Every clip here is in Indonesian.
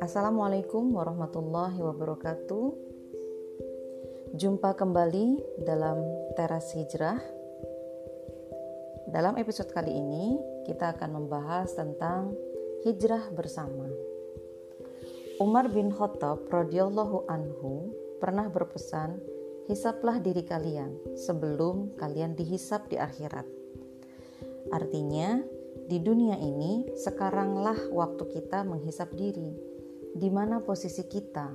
Assalamualaikum warahmatullahi wabarakatuh. Jumpa kembali dalam Teras Hijrah. Dalam episode kali ini, kita akan membahas tentang hijrah bersama. Umar bin Khattab radhiyallahu anhu pernah berpesan, "Hisaplah diri kalian sebelum kalian dihisap di akhirat." Artinya, di dunia ini sekaranglah waktu kita menghisap diri. Di mana posisi kita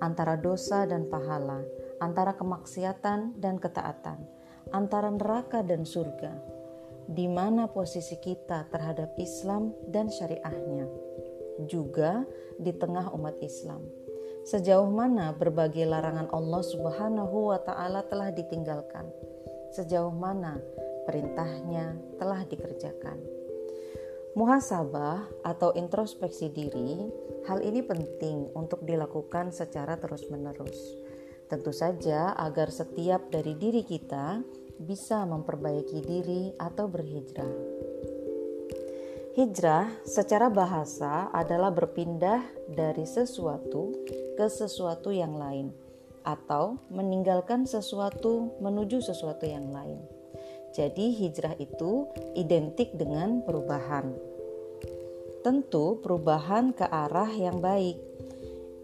antara dosa dan pahala, antara kemaksiatan dan ketaatan, antara neraka dan surga, di mana posisi kita terhadap Islam dan syariahnya, juga di tengah umat Islam. Sejauh mana berbagai larangan Allah Subhanahu wa Ta'ala telah ditinggalkan, sejauh mana perintahnya telah dikerjakan. Muhasabah atau introspeksi diri, hal ini penting untuk dilakukan secara terus-menerus. Tentu saja agar setiap dari diri kita bisa memperbaiki diri atau berhijrah. Hijrah secara bahasa adalah berpindah dari sesuatu ke sesuatu yang lain atau meninggalkan sesuatu menuju sesuatu yang lain. Jadi hijrah itu identik dengan perubahan. Tentu perubahan ke arah yang baik.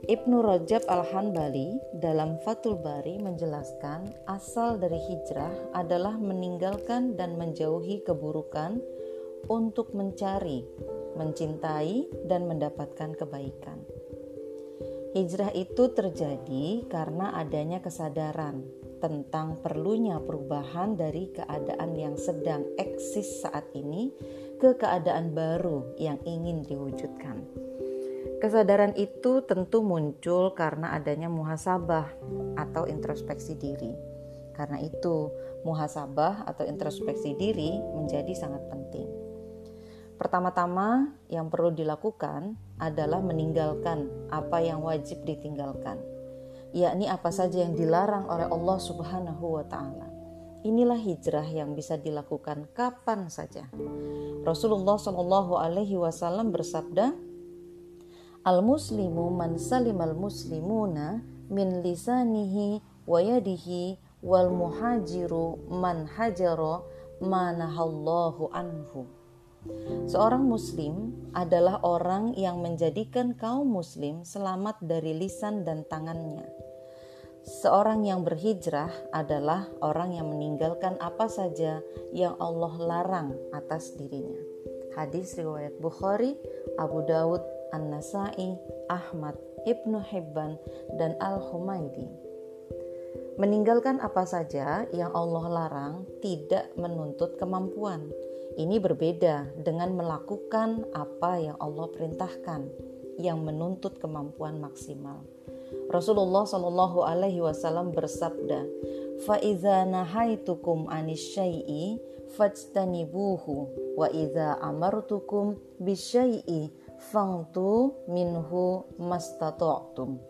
Ibnu Rajab Al-Hanbali dalam Fathul Bari menjelaskan asal dari hijrah adalah meninggalkan dan menjauhi keburukan untuk mencari, mencintai, dan mendapatkan kebaikan. Hijrah itu terjadi karena adanya kesadaran tentang perlunya perubahan dari keadaan yang sedang eksis saat ini ke keadaan baru yang ingin diwujudkan. Kesadaran itu tentu muncul karena adanya muhasabah atau introspeksi diri. Karena itu, muhasabah atau introspeksi diri menjadi sangat penting. Pertama-tama, yang perlu dilakukan adalah meninggalkan apa yang wajib ditinggalkan yakni apa saja yang dilarang oleh Allah Subhanahu wa taala. Inilah hijrah yang bisa dilakukan kapan saja. Rasulullah Shallallahu alaihi wasallam bersabda, Al-muslimu man salimal muslimuna min lisanihi wa yadihi wal muhajiru man hajara manahallahu anhu. Seorang muslim adalah orang yang menjadikan kaum muslim selamat dari lisan dan tangannya. Seorang yang berhijrah adalah orang yang meninggalkan apa saja yang Allah larang atas dirinya. Hadis riwayat Bukhari, Abu Daud, An-Nasai, Ahmad, Ibnu Hibban, dan Al-Humaidi. Meninggalkan apa saja yang Allah larang tidak menuntut kemampuan ini berbeda dengan melakukan apa yang Allah perintahkan yang menuntut kemampuan maksimal. Rasulullah Shallallahu alaihi wasallam bersabda, "Fa idza nahaitukum anisyai'i fajtanibuhu wa idza amartukum bisyai'i fangtu minhu mastata'tum."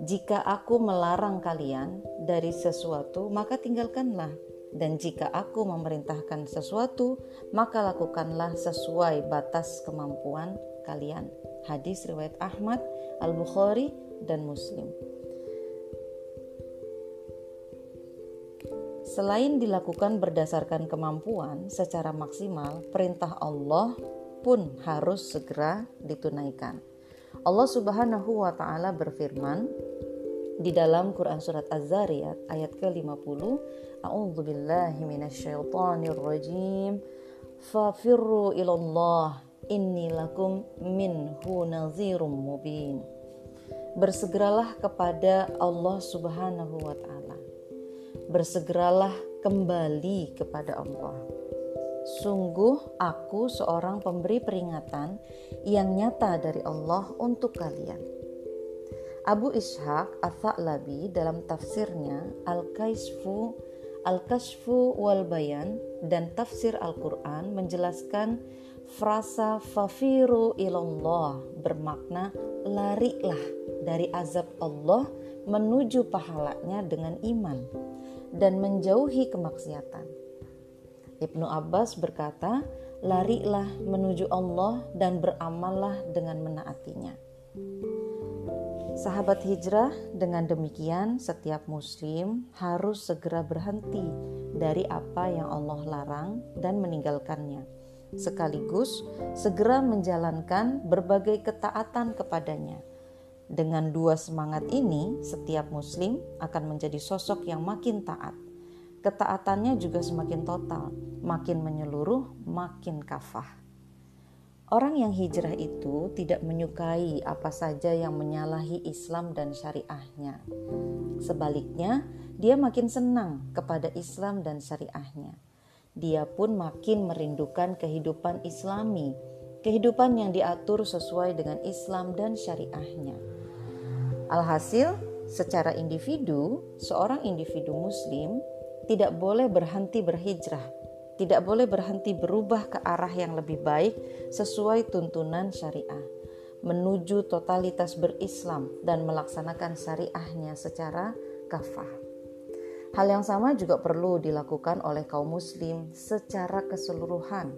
Jika aku melarang kalian dari sesuatu, maka tinggalkanlah dan jika aku memerintahkan sesuatu, maka lakukanlah sesuai batas kemampuan kalian. Hadis riwayat Ahmad, Al-Bukhari, dan Muslim. Selain dilakukan berdasarkan kemampuan secara maksimal, perintah Allah pun harus segera ditunaikan. Allah Subhanahu wa taala berfirman di dalam Quran surat Az-Zariyat ayat ke-50 A'udzu billahi minasyaitonir rajim. Fafirru ilallah inni lakum minhu nazirum mubin. Bersegeralah kepada Allah Subhanahu wa taala. Bersegeralah kembali kepada Allah. Sungguh aku seorang pemberi peringatan yang nyata dari Allah untuk kalian. Abu Ishaq Al-Tha'labi dalam tafsirnya Al-Kaisfu Al-Kashfu wal Bayan dan tafsir Al-Quran menjelaskan frasa fafiru ilallah bermakna larilah dari azab Allah menuju pahalanya dengan iman dan menjauhi kemaksiatan. Ibnu Abbas berkata, "Larilah menuju Allah dan beramallah dengan menaatinya." Sahabat hijrah, dengan demikian setiap muslim harus segera berhenti dari apa yang Allah larang dan meninggalkannya. Sekaligus segera menjalankan berbagai ketaatan kepadanya. Dengan dua semangat ini, setiap muslim akan menjadi sosok yang makin taat. Ketaatannya juga semakin total, makin menyeluruh, makin kafah. Orang yang hijrah itu tidak menyukai apa saja yang menyalahi Islam dan syariahnya. Sebaliknya, dia makin senang kepada Islam dan syariahnya. Dia pun makin merindukan kehidupan Islami, kehidupan yang diatur sesuai dengan Islam dan syariahnya. Alhasil, secara individu, seorang individu Muslim tidak boleh berhenti berhijrah tidak boleh berhenti berubah ke arah yang lebih baik sesuai tuntunan syariah, menuju totalitas berislam dan melaksanakan syariahnya secara kafah. Hal yang sama juga perlu dilakukan oleh kaum muslim secara keseluruhan.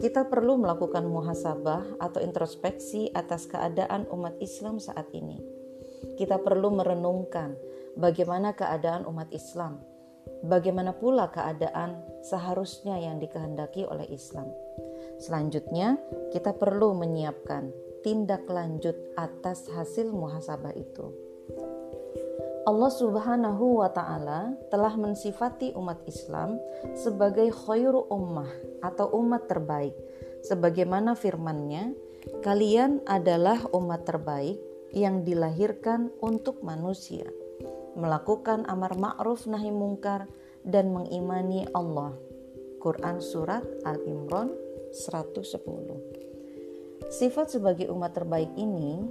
Kita perlu melakukan muhasabah atau introspeksi atas keadaan umat Islam saat ini. Kita perlu merenungkan bagaimana keadaan umat Islam bagaimana pula keadaan seharusnya yang dikehendaki oleh Islam. Selanjutnya, kita perlu menyiapkan tindak lanjut atas hasil muhasabah itu. Allah Subhanahu wa taala telah mensifati umat Islam sebagai khairu ummah atau umat terbaik. Sebagaimana firman-Nya, kalian adalah umat terbaik yang dilahirkan untuk manusia melakukan amar ma'ruf nahi mungkar dan mengimani Allah. Quran Surat Al-Imran 110 Sifat sebagai umat terbaik ini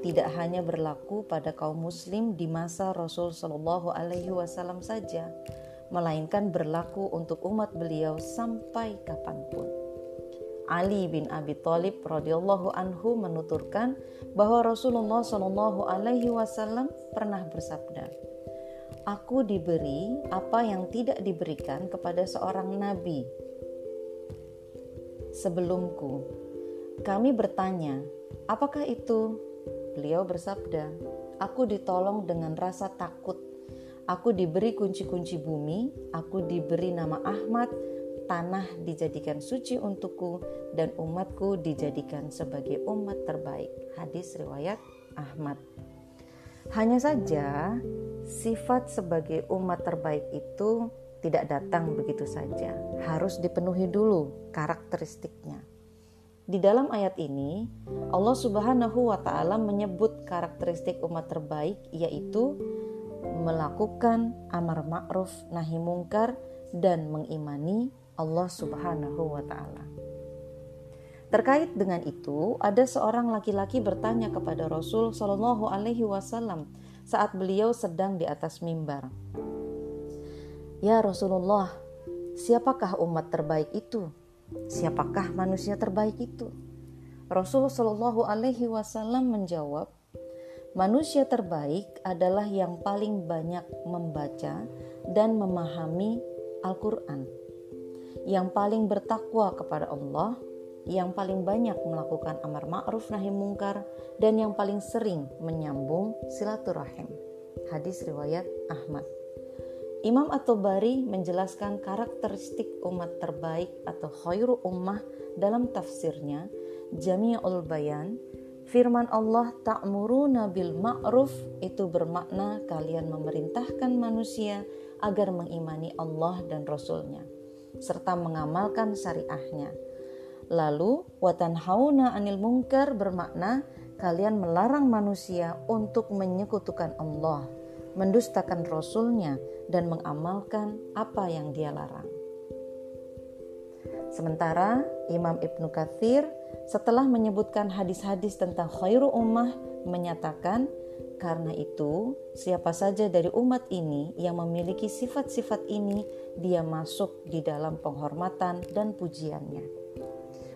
tidak hanya berlaku pada kaum muslim di masa Rasul Shallallahu Alaihi Wasallam saja, melainkan berlaku untuk umat beliau sampai kapan pun. Ali bin Abi Thalib radhiyallahu anhu menuturkan bahwa Rasulullah Shallallahu alaihi wasallam pernah bersabda, aku diberi apa yang tidak diberikan kepada seorang nabi sebelumku. Kami bertanya, "Apakah itu?" Beliau bersabda, "Aku ditolong dengan rasa takut. Aku diberi kunci-kunci bumi, aku diberi nama Ahmad, tanah dijadikan suci untukku, dan umatku dijadikan sebagai umat terbaik." Hadis riwayat Ahmad. Hanya saja, sifat sebagai umat terbaik itu tidak datang begitu saja, harus dipenuhi dulu karakteristiknya. Di dalam ayat ini, Allah Subhanahu wa Ta'ala menyebut karakteristik umat terbaik, yaitu melakukan amar ma'ruf nahi mungkar dan mengimani Allah Subhanahu wa Ta'ala. Terkait dengan itu, ada seorang laki-laki bertanya kepada Rasul Shallallahu Alaihi Wasallam saat beliau sedang di atas mimbar. Ya Rasulullah, siapakah umat terbaik itu? Siapakah manusia terbaik itu? Rasul Shallallahu Alaihi Wasallam menjawab, manusia terbaik adalah yang paling banyak membaca dan memahami Al-Quran, yang paling bertakwa kepada Allah yang paling banyak melakukan amar ma'ruf nahi mungkar dan yang paling sering menyambung silaturahim. Hadis riwayat Ahmad. Imam At-Tabari menjelaskan karakteristik umat terbaik atau khairu ummah dalam tafsirnya Jami'ul Bayan Firman Allah ta'muruna bil ma'ruf itu bermakna kalian memerintahkan manusia agar mengimani Allah dan Rasulnya serta mengamalkan syariahnya Lalu watan hauna anil mungkar bermakna kalian melarang manusia untuk menyekutukan Allah, mendustakan Rasulnya dan mengamalkan apa yang dia larang. Sementara Imam Ibnu Kathir setelah menyebutkan hadis-hadis tentang khairu ummah menyatakan karena itu, siapa saja dari umat ini yang memiliki sifat-sifat ini, dia masuk di dalam penghormatan dan pujiannya.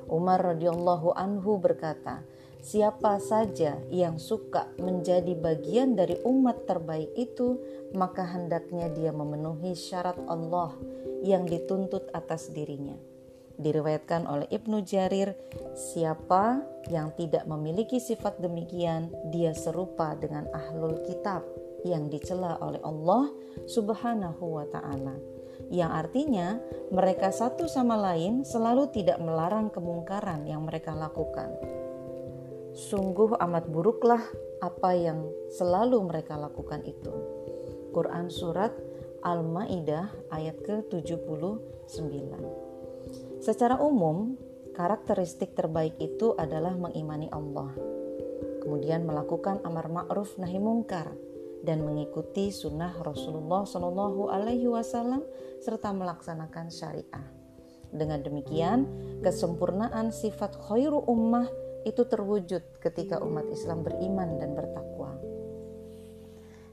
Umar radhiyallahu anhu berkata, Siapa saja yang suka menjadi bagian dari umat terbaik itu, maka hendaknya dia memenuhi syarat Allah, yang dituntut atas dirinya. Diriwayatkan oleh Ibnu Jarir, siapa yang tidak memiliki sifat demikian, dia serupa dengan ahlul kitab yang dicela oleh Allah Subhanahu wa taala. Yang artinya mereka satu sama lain selalu tidak melarang kemungkaran yang mereka lakukan. Sungguh amat buruklah apa yang selalu mereka lakukan itu. Quran surat Al-Maidah ayat ke-79. Secara umum, karakteristik terbaik itu adalah mengimani Allah, kemudian melakukan amar ma'ruf nahi mungkar dan mengikuti sunnah Rasulullah Shallallahu Alaihi Wasallam serta melaksanakan syariah. Dengan demikian, kesempurnaan sifat khairu ummah itu terwujud ketika umat Islam beriman dan bertakwa.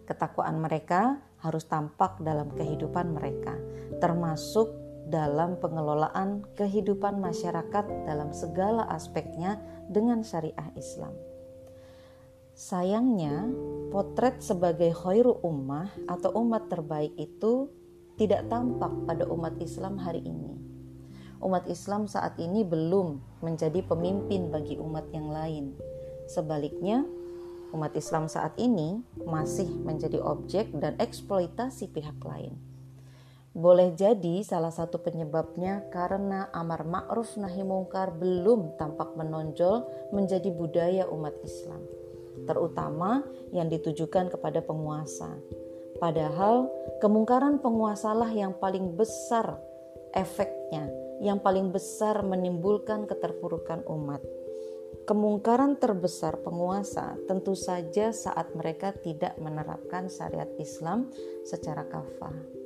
Ketakwaan mereka harus tampak dalam kehidupan mereka, termasuk dalam pengelolaan kehidupan masyarakat dalam segala aspeknya dengan syariah Islam. Sayangnya, potret sebagai khairu ummah atau umat terbaik itu tidak tampak pada umat Islam hari ini. Umat Islam saat ini belum menjadi pemimpin bagi umat yang lain. Sebaliknya, umat Islam saat ini masih menjadi objek dan eksploitasi pihak lain. Boleh jadi salah satu penyebabnya karena amar ma'ruf nahi mungkar belum tampak menonjol menjadi budaya umat Islam, terutama yang ditujukan kepada penguasa. Padahal kemungkaran penguasalah yang paling besar efeknya, yang paling besar menimbulkan keterpurukan umat. Kemungkaran terbesar penguasa tentu saja saat mereka tidak menerapkan syariat Islam secara kafah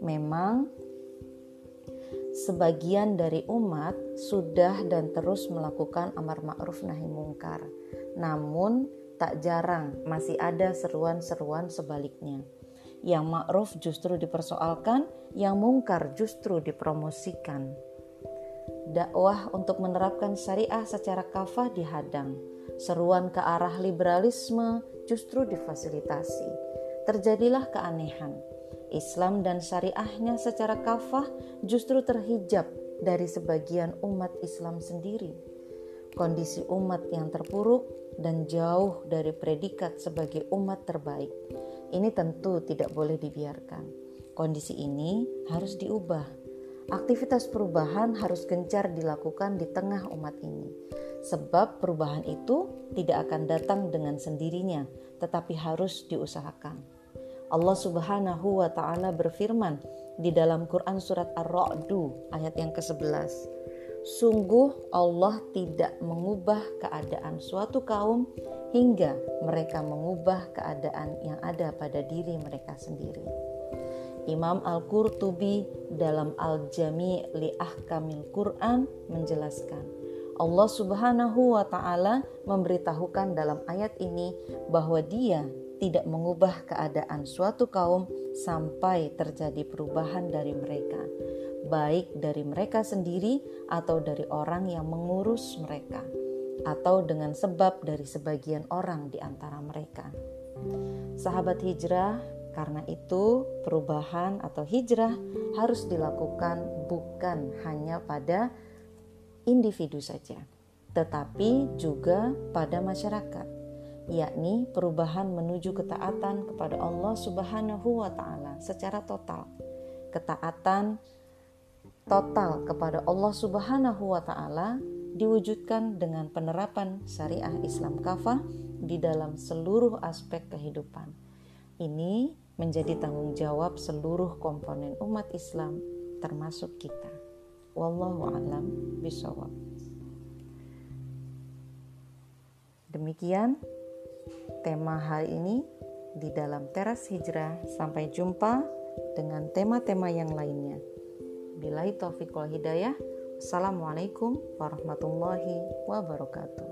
memang sebagian dari umat sudah dan terus melakukan amar ma'ruf nahi mungkar. Namun tak jarang masih ada seruan-seruan sebaliknya. Yang ma'ruf justru dipersoalkan, yang mungkar justru dipromosikan. Dakwah untuk menerapkan syariah secara kafah dihadang. Seruan ke arah liberalisme justru difasilitasi. Terjadilah keanehan Islam dan syariahnya secara kafah justru terhijab dari sebagian umat Islam sendiri. Kondisi umat yang terpuruk dan jauh dari predikat sebagai umat terbaik. Ini tentu tidak boleh dibiarkan. Kondisi ini harus diubah. Aktivitas perubahan harus gencar dilakukan di tengah umat ini, sebab perubahan itu tidak akan datang dengan sendirinya, tetapi harus diusahakan. Allah Subhanahu wa taala berfirman di dalam Quran surat Ar-Ra'du ayat yang ke-11. Sungguh Allah tidak mengubah keadaan suatu kaum hingga mereka mengubah keadaan yang ada pada diri mereka sendiri. Imam Al-Qurtubi dalam Al-Jami' li Ahkamil Quran menjelaskan, Allah Subhanahu wa taala memberitahukan dalam ayat ini bahwa Dia tidak mengubah keadaan suatu kaum sampai terjadi perubahan dari mereka, baik dari mereka sendiri atau dari orang yang mengurus mereka, atau dengan sebab dari sebagian orang di antara mereka. Sahabat hijrah, karena itu perubahan atau hijrah harus dilakukan bukan hanya pada individu saja, tetapi juga pada masyarakat yakni perubahan menuju ketaatan kepada Allah Subhanahu wa taala secara total. Ketaatan total kepada Allah Subhanahu wa taala diwujudkan dengan penerapan syariah Islam kafah di dalam seluruh aspek kehidupan. Ini menjadi tanggung jawab seluruh komponen umat Islam termasuk kita. Wallahu a'lam bishawab. Demikian tema hari ini di dalam teras hijrah. Sampai jumpa dengan tema-tema yang lainnya. Bila taufik wal hidayah. Assalamualaikum warahmatullahi wabarakatuh.